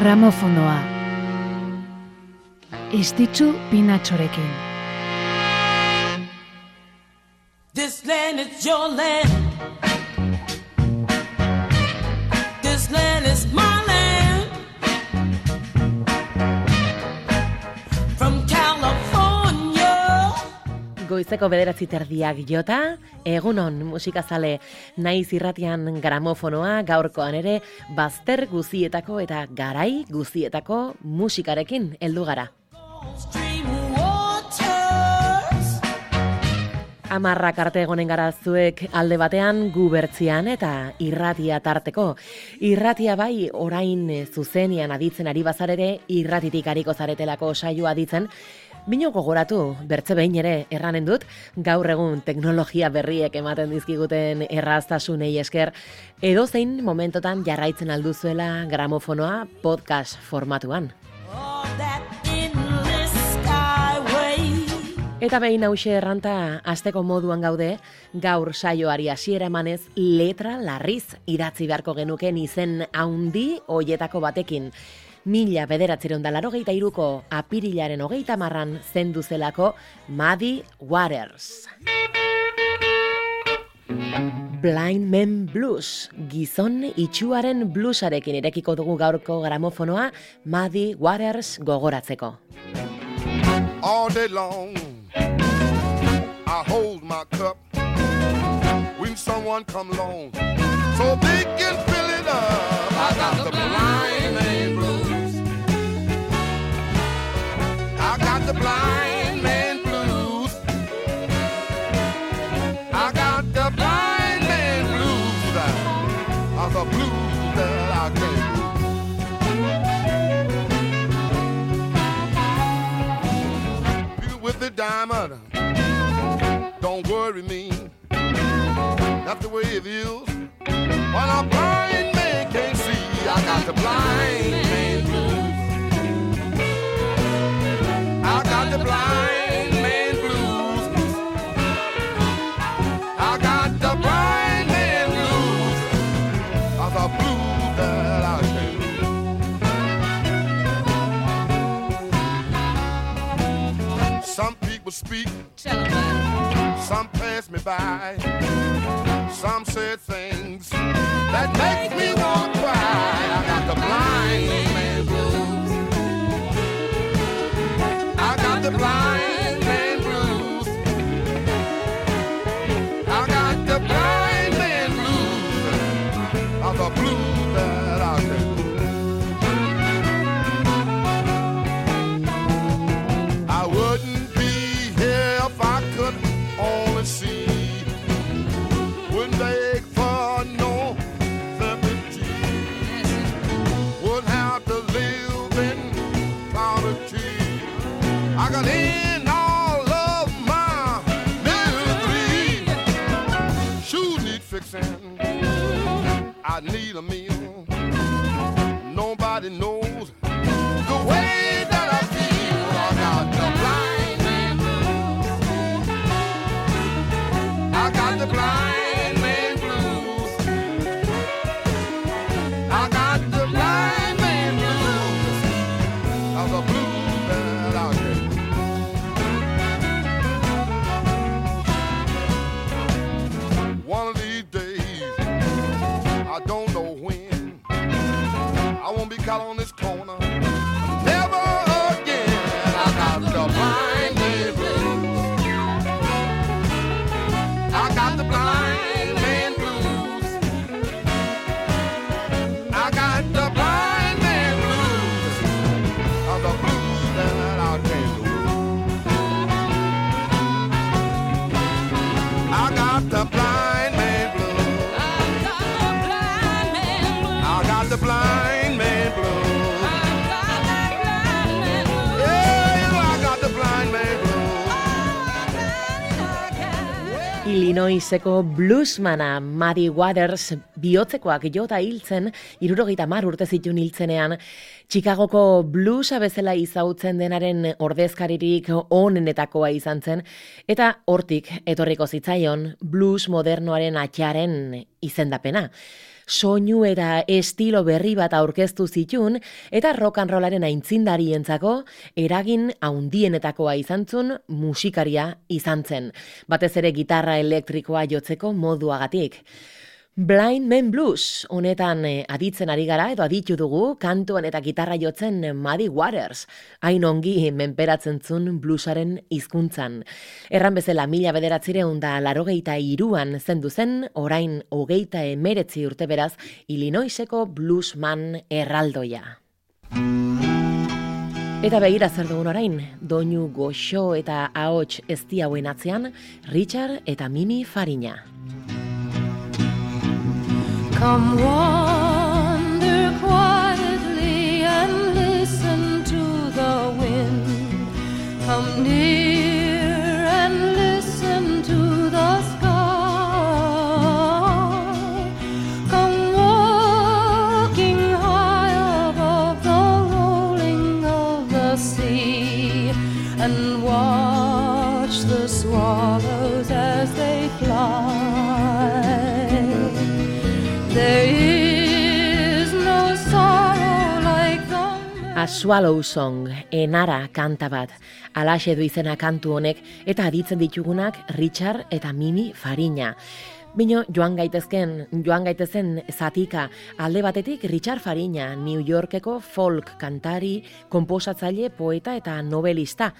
gramofonoa. Estitzu pinatxorekin. This land is your land. Goizeko bederatzi terdiak jota, egunon musikazale naiz irratian gramofonoa gaurkoan ere bazter guzietako eta garai guzietako musikarekin heldu gara. Amarrak arte egonen gara zuek alde batean gubertzian eta irratia tarteko. Irratia bai orain zuzenian aditzen ari bazarere irratitik ariko zaretelako saioa aditzen, Bino gogoratu, bertze behin ere erranen dut, gaur egun teknologia berriek ematen dizkiguten erraztasunei esker, edo zein momentotan jarraitzen alduzuela gramofonoa podcast formatuan. Eta behin hause erranta asteko moduan gaude, gaur saioari hasiera emanez letra larriz idatzi beharko genuken izen haundi hoietako batekin. Mila bederatzeron da larogeita iruko apirilaren hogeita marran zendu zelako Muddy Waters. Blind Men Blues, gizon itxuaren bluesarekin irekiko dugu gaurko gramofonoa Muddy Waters gogoratzeko. All day long I hold my cup when someone come along so they can fill it up. I got the blind That's the way it is. When a blind man can't see, I got the blind man blues. I got the blind man blues. I got the blind man blues. I the blues that I can. Some people speak. Some pass me by. Make me Illinoiseko bluesmana Muddy Waters bihotzekoak jota hiltzen, irurogeita mar urte zitun hiltzenean, Chicagoko bluesa bezala izautzen denaren ordezkaririk onenetakoa izan zen, eta hortik etorriko zitzaion blues modernoaren atxaren izendapena. Soinu eta estilo berri bat aurkeztu zitun eta rock and rollaren aintzindarientzako eragin haundienetakoa izan zun musikaria izan zen, batez ere gitarra elektrikoa jotzeko moduagatik. Blind Men Blues, honetan eh, aditzen ari gara edo aditu dugu, kantuan eta gitarra jotzen Muddy Waters, hain ongi menperatzen zun bluesaren hizkuntzan. Erran bezala mila bederatzire da larogeita iruan zendu zen, orain hogeita emeretzi urte beraz, Illinoiseko bluesman erraldoia. Eta begira zer dugun orain, doinu goxo eta ahots ez hauen atzean, Richard eta Mimi Farina. Come wander Swallow Song, enara kanta bat, alaxe du izena kantu honek, eta aditzen ditugunak Richard eta Mimi Farina. Bino, joan gaitezken, joan gaitezen zatika, alde batetik Richard Farina, New Yorkeko folk kantari, komposatzaile, poeta eta novelista.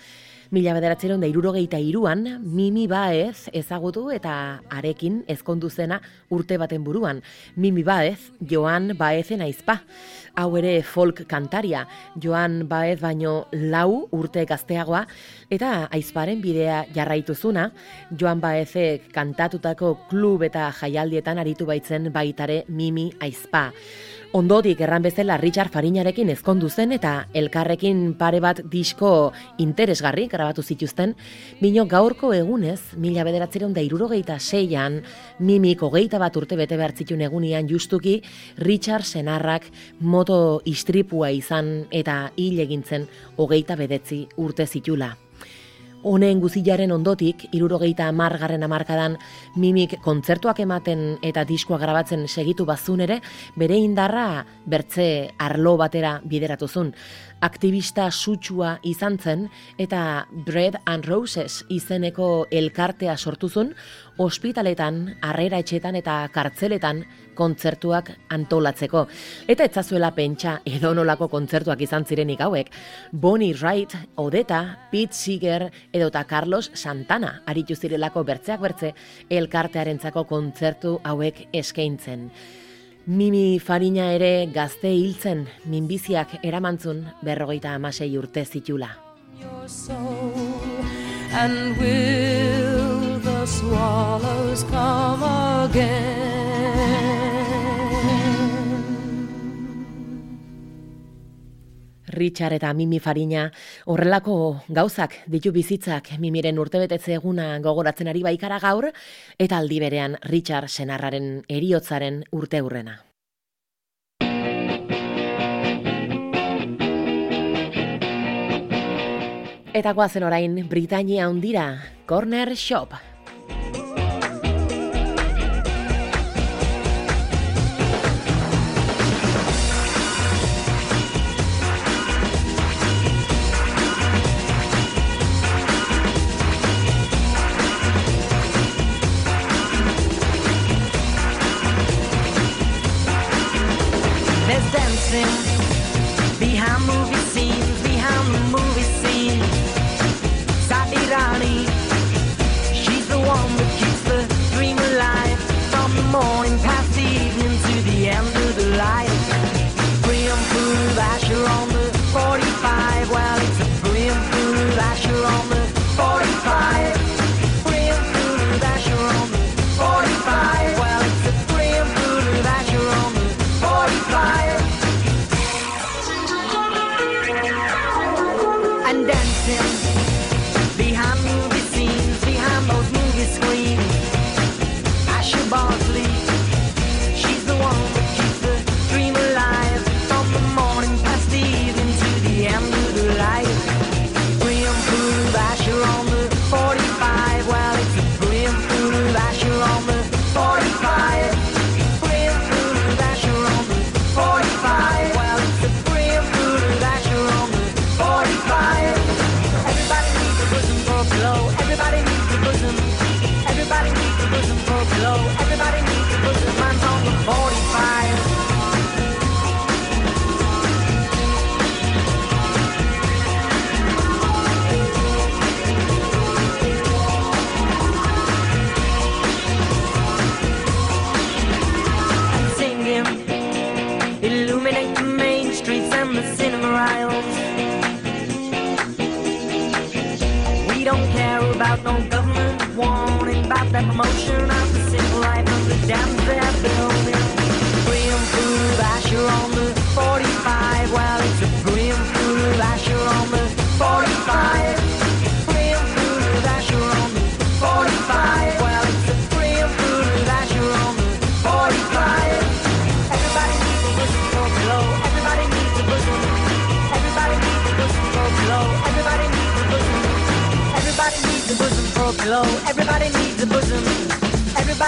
Mila bederatzeron da irurogeita iruan, Mimi Baez ezagutu eta arekin ezkondu zena urte baten buruan. Mimi Baez, Joan Baezen aizpa. Hau ere folk kantaria, Joan Baez baino lau urte gazteagoa, eta aizparen bidea jarraituzuna, Joan Baezek kantatutako klub eta jaialdietan aritu baitzen baitare Mimi aizpa. Ondotik erran bezala Richard Farinarekin ezkondu zen eta elkarrekin pare bat disko interesgarri grabatu zituzten, bino gaurko egunez, mila bederatzeron da irurogeita seian, mimik hogeita bat urte bete behartzitun egunian justuki, Richard Senarrak moto istripua izan eta hil egintzen hogeita bedetzi urte zitula. Honen guzilaren ondotik, irurogeita amargarren amarkadan mimik kontzertuak ematen eta diskoa grabatzen segitu bazun ere, bere indarra bertze arlo batera bideratuzun aktivista sutsua izan zen eta Bread and Roses izeneko elkartea sortuzun, ospitaletan, harrera etxetan eta kartzeletan kontzertuak antolatzeko. Eta etzazuela pentsa edonolako kontzertuak izan zirenik hauek. Bonnie Wright, Odeta, Pete Seeger edota Carlos Santana aritu zirelako bertzeak bertze elkartearentzako kontzertu hauek eskaintzen. Mimi Farina ere gazte hiltzen minbiziak eramantzun berrogeita amasei urte zitula. And will the swallows come again? Richard eta Mimi Farina horrelako gauzak ditu bizitzak Mimiren urtebetetze eguna gogoratzen ari baikara gaur eta aldi berean Richard senarraren eriotzaren urte hurrena. Eta guazen orain Britania hundira, Corner Shop.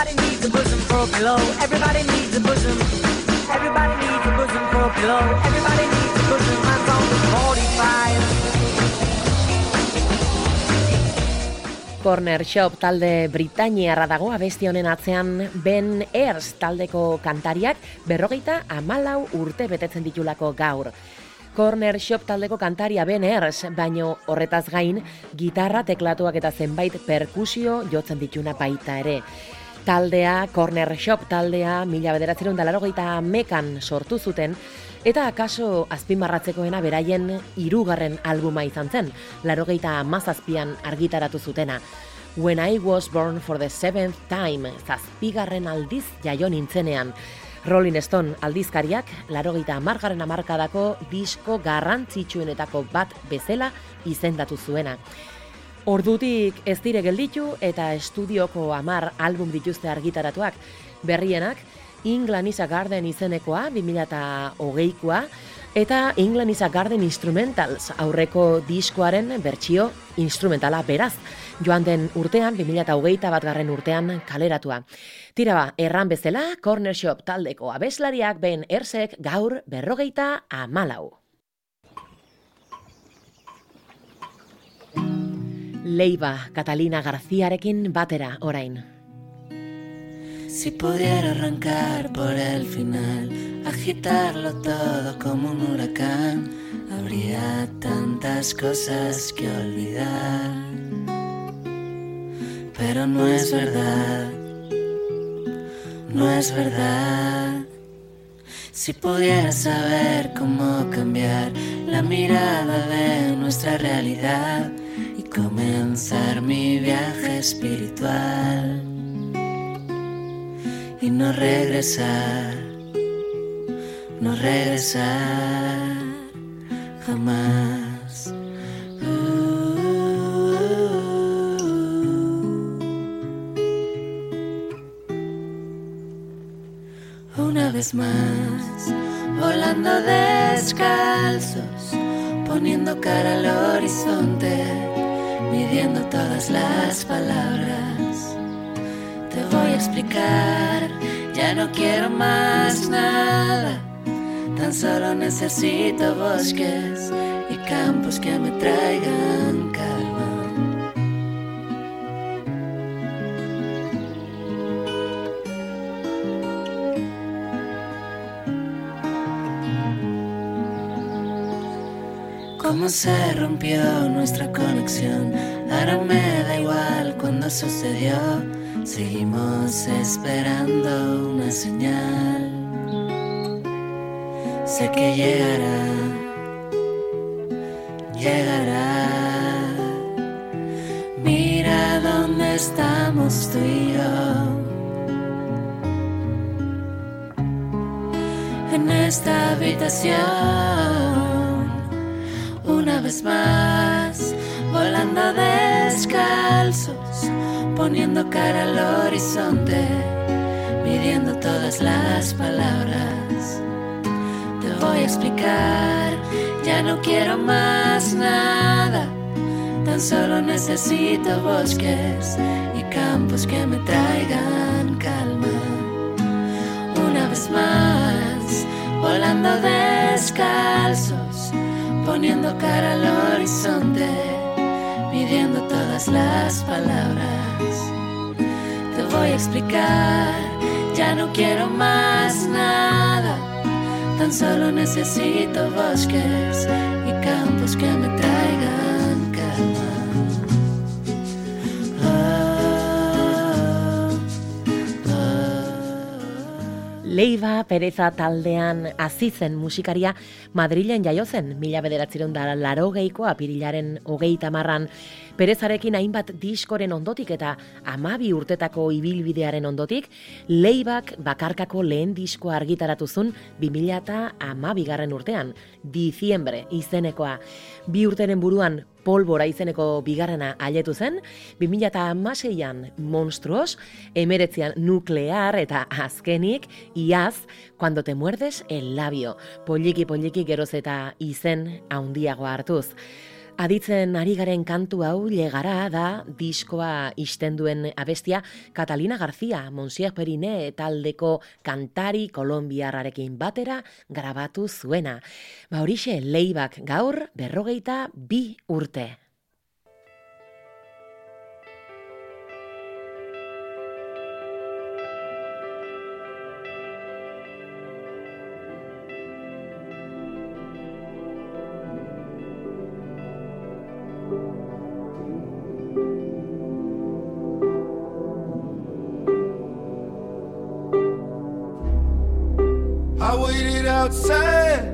Everybody needs a bosom for below. Everybody needs a bosom. Everybody needs a bosom for below. Everybody needs a bosom. I'm on the 45. Corner Shop talde Britainiarra dago abesti honen atzean Ben Ayers taldeko kantariak berrogeita amalau urte betetzen ditulako gaur. Corner Shop taldeko kantaria Ben Ayers, baino horretaz gain, gitarra, teklatuak eta zenbait perkusio jotzen dituna baita ere. Taldea, Corner Shop taldea, mila bederatzerun da mekan sortu zuten, eta akaso azpimarratzekoena beraien hirugarren albuma izan zen, larogeita mazazpian argitaratu zutena. When I was born for the seventh time, zazpigarren aldiz jaio nintzenean. Rolling Stone aldizkariak, larogeita amargarren amarkadako disko garrantzitsuenetako bat bezala izendatu zuena. Ordutik ez dire gelditu eta estudioko amar album dituzte argitaratuak. Berrienak, England is a Garden izenekoa, 2008koa, eta England is a Garden Instrumentals aurreko diskoaren bertsio instrumentala beraz. Joan den urtean, 2008 bat garren urtean kaleratua. Tira ba, erran bezala, Corner Shop taldeko abeslariak ben ersek gaur berrogeita amalau. Leiba Catalina Garziarekin batera orain. Si pudiera arrancar por el final, agitarlo todo como un huracán, habría tantas cosas que olvidar. Pero no es verdad, no es verdad. Si pudiera saber cómo cambiar la mirada de nuestra realidad comenzar mi viaje espiritual y no regresar, no regresar jamás. Una vez más, volando descalzos, poniendo cara al horizonte, midiendo todas las palabras. Te voy a explicar, ya no quiero más nada, tan solo necesito bosques y campos que me traigan Cómo se rompió nuestra conexión, ahora me da igual cuando sucedió. Seguimos esperando una señal. Sé que llegará, llegará. Mira dónde estamos tú y yo. En esta habitación, vez más, volando descalzos poniendo cara al horizonte, midiendo todas las palabras. Te voy a explicar, ya no quiero más nada, tan solo necesito bosques y campos que me traigan calma. Una vez más, volando descalzos, poniendo cara al horizonte midiendo todas las palabras. Te voy a explicar, ya no quiero más nada, tan solo necesito bosques y campos que me traigan Leiva Pereza taldean azizen musikaria Madrilen jaio zen, mila bederatziron da laro geiko apirilaren hogeita marran. Perezarekin hainbat diskoren ondotik eta amabi urtetako ibilbidearen ondotik, Leibak bakarkako lehen diskoa argitaratuzun 2000 eta amabigarren urtean, diziembre izenekoa. Bi urteren buruan polbora izeneko bigarrena aletu zen, 2006an monstruos, emeretzean nuklear eta azkenik, iaz, cuando te muerdes el labio, poliki poliki geroz eta izen haundiagoa hartuz. Aditzen ari garen kantu hau legara da diskoa isten duen abestia Catalina García, Monsier Perine taldeko kantari kolombiarrarekin batera grabatu zuena. Ba horixe leibak gaur berrogeita bi urte. Outside.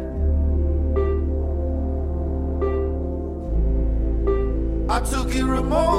I took it remote.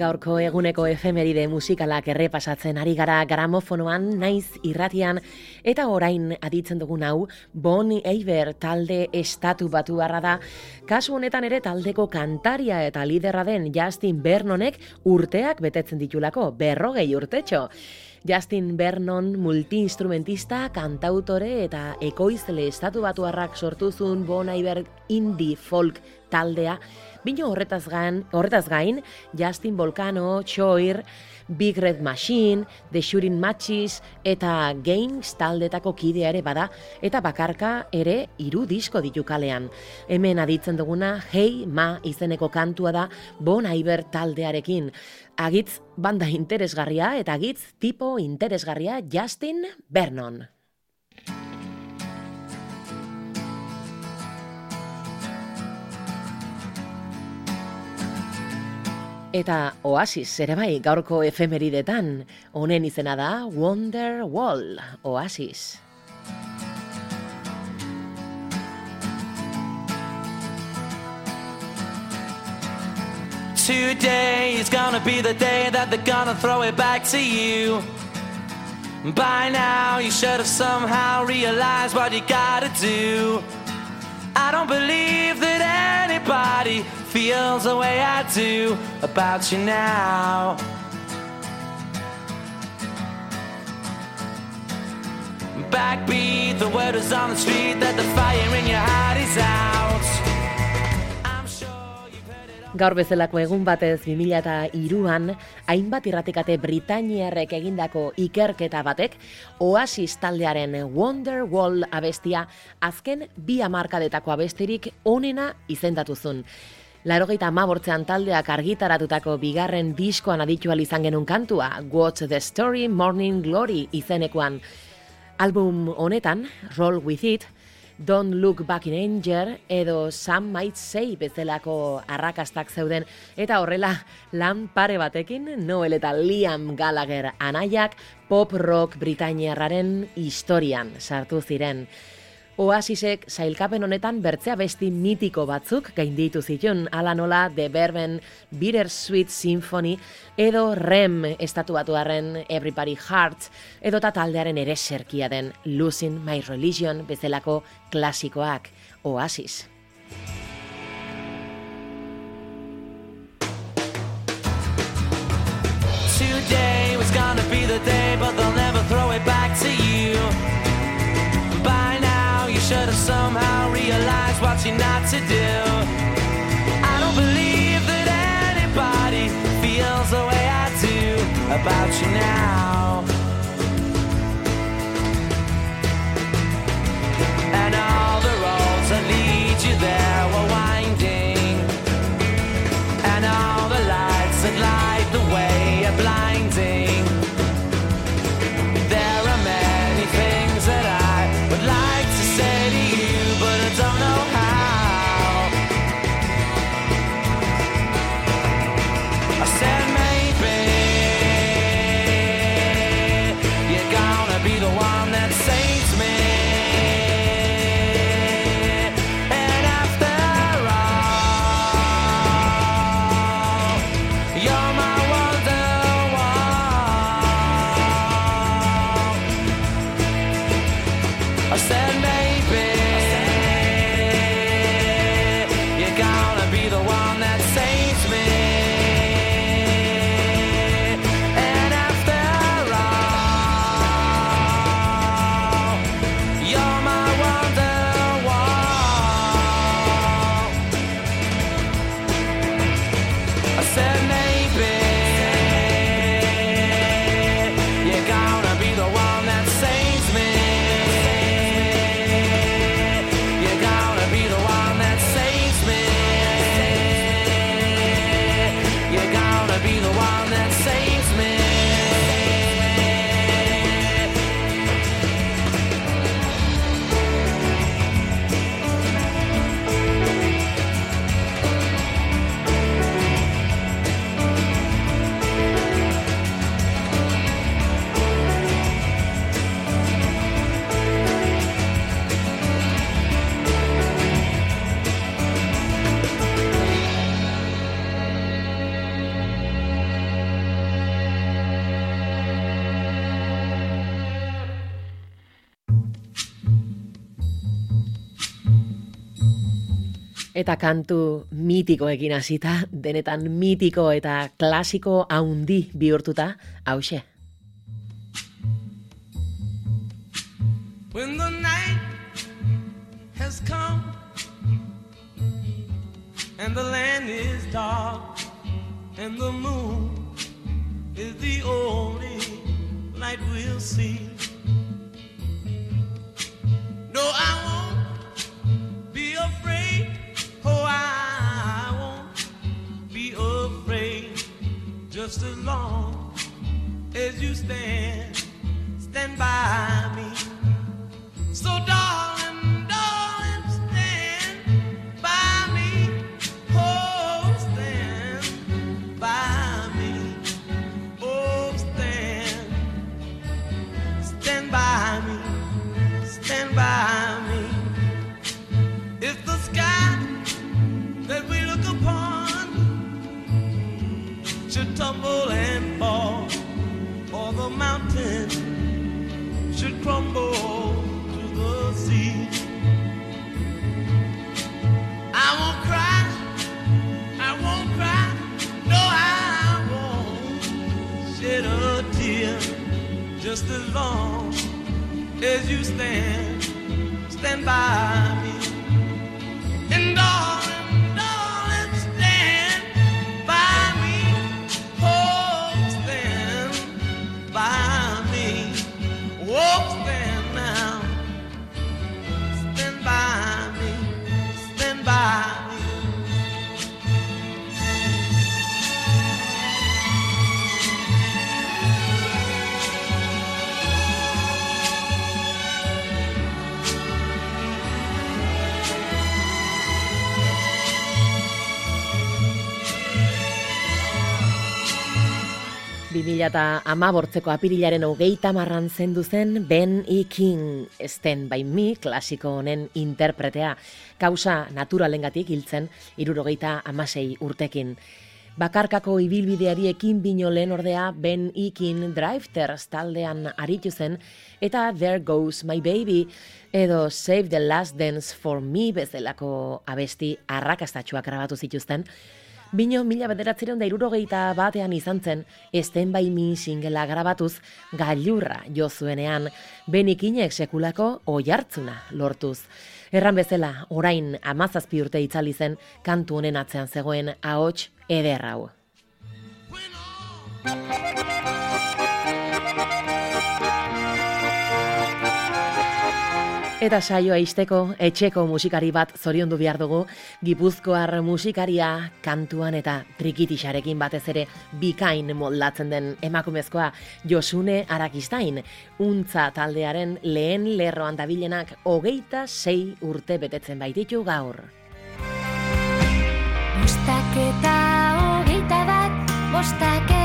Gaurko eguneko efemeride musikalak errepasatzen ari gara gramofonoan naiz irratian eta orain aditzen dugun hau Bon Eiber talde estatu batu da. Kasu honetan ere taldeko kantaria eta liderra den Justin Vernonek urteak betetzen ditulako, berrogei urtetxo. Justin Vernon multiinstrumentista, kantautore eta ekoizle estatu batuarrak sortu zuen Bon Iver indie folk taldea, bino horretaz gain, horretaz gain Justin Volcano, Choir, Big Red Machine, The Shooting Matches eta Games taldetako kidea ere bada eta bakarka ere hiru disko ditu kalean. Hemen aditzen duguna Hey Ma izeneko kantua da Bon Iver taldearekin. Agitz banda interesgarria eta agitz tipo interesgarria Justin Vernon. Eta Oasis ere bai gaurko efemeridetan, honen izena da Wonder Wall, Oasis. Today is gonna be the day that they're gonna throw it back to you. By now, you should have somehow realized what you gotta do. I don't believe that anybody feels the way I do about you now. Backbeat, the word is on the street that the fire in your heart is out. Gaur bezalako egun batez 2002an hainbat irratikate Britainiarrek egindako ikerketa batek Oasis taldearen Wonderwall abestia azken bi hamarkadetako abestirik onena izendatu zuen. Larogeita amabortzean taldeak argitaratutako bigarren diskoan aditu ahal izan genuen kantua, What's the Story Morning Glory izenekoan. Album honetan, Roll With It, Don't Look Back in Anger edo Some Might Say bezalako arrakastak zeuden eta horrela lan pare batekin Noel eta Liam Gallagher anaiak pop rock britainiarraren historian sartu ziren. Oasisek sailkapen honetan bertzea besti mitiko batzuk gainditu zituen, ala nola The Berben Bittersweet Symphony edo Rem estatuatuaren Everybody Hearts edo ta taldearen ere serkia den Losing My Religion bezalako klasikoak Oasis. Today was gonna be the day, but they'll never throw it back to you. Somehow realize what you're not to do. I don't believe that anybody feels the way I do about you now. Eta kantu mitikoekin hasita, denetan mitiko eta klasiko haundi bihurtuta, hause. When the night has come and the land is dark and the moon is the only light we'll see. Just as long as you stand, stand by me. Long as you stand, stand by eta amabortzeko apirilaren hogeita marran zendu zen Ben E. King, Stand By Me, klasiko honen interpretea, kausa naturalengatik hiltzen irurogeita amasei urtekin. Bakarkako ibilbideari ekin bino lehen ordea Ben E. King Drifters taldean aritu zen, eta There Goes My Baby, edo Save the Last Dance for Me bezalako abesti arrakastatxuak grabatu zituzten, Bino mila bederatzeron da irurogeita batean izan zen, esten bai mi singela grabatuz, gailurra jo zuenean, benikinek sekulako oihartzuna lortuz. Erran bezala, orain amazazpi urte itzali zen, kantu honen atzean zegoen ahots eder hau. Eta saioa isteko etxeko musikari bat zoriondu behar dugu, Gipuzkoar musikaria kantuan eta trikitixarekin batez ere bikain moldatzen den emakumezkoa Josune Arakistain, untza taldearen lehen lerroan dabilenak hogeita sei urte betetzen baititu gaur. Bostaketa hogeita bat, bostaketa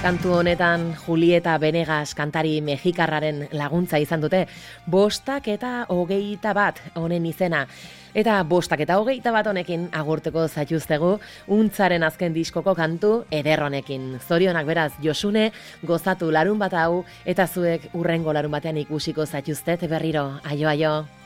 Kantu honetan Julieta Benegas kantari mexikarraren laguntza izan dute, bostak eta hogeita bat honen izena. Eta bostak eta hogeita bat honekin agurteko zaituztegu, untzaren azken diskoko kantu eder honekin. Zorionak beraz Josune, gozatu larun bat hau, eta zuek urrengo larun batean ikusiko zaituztet berriro. Aio, aio.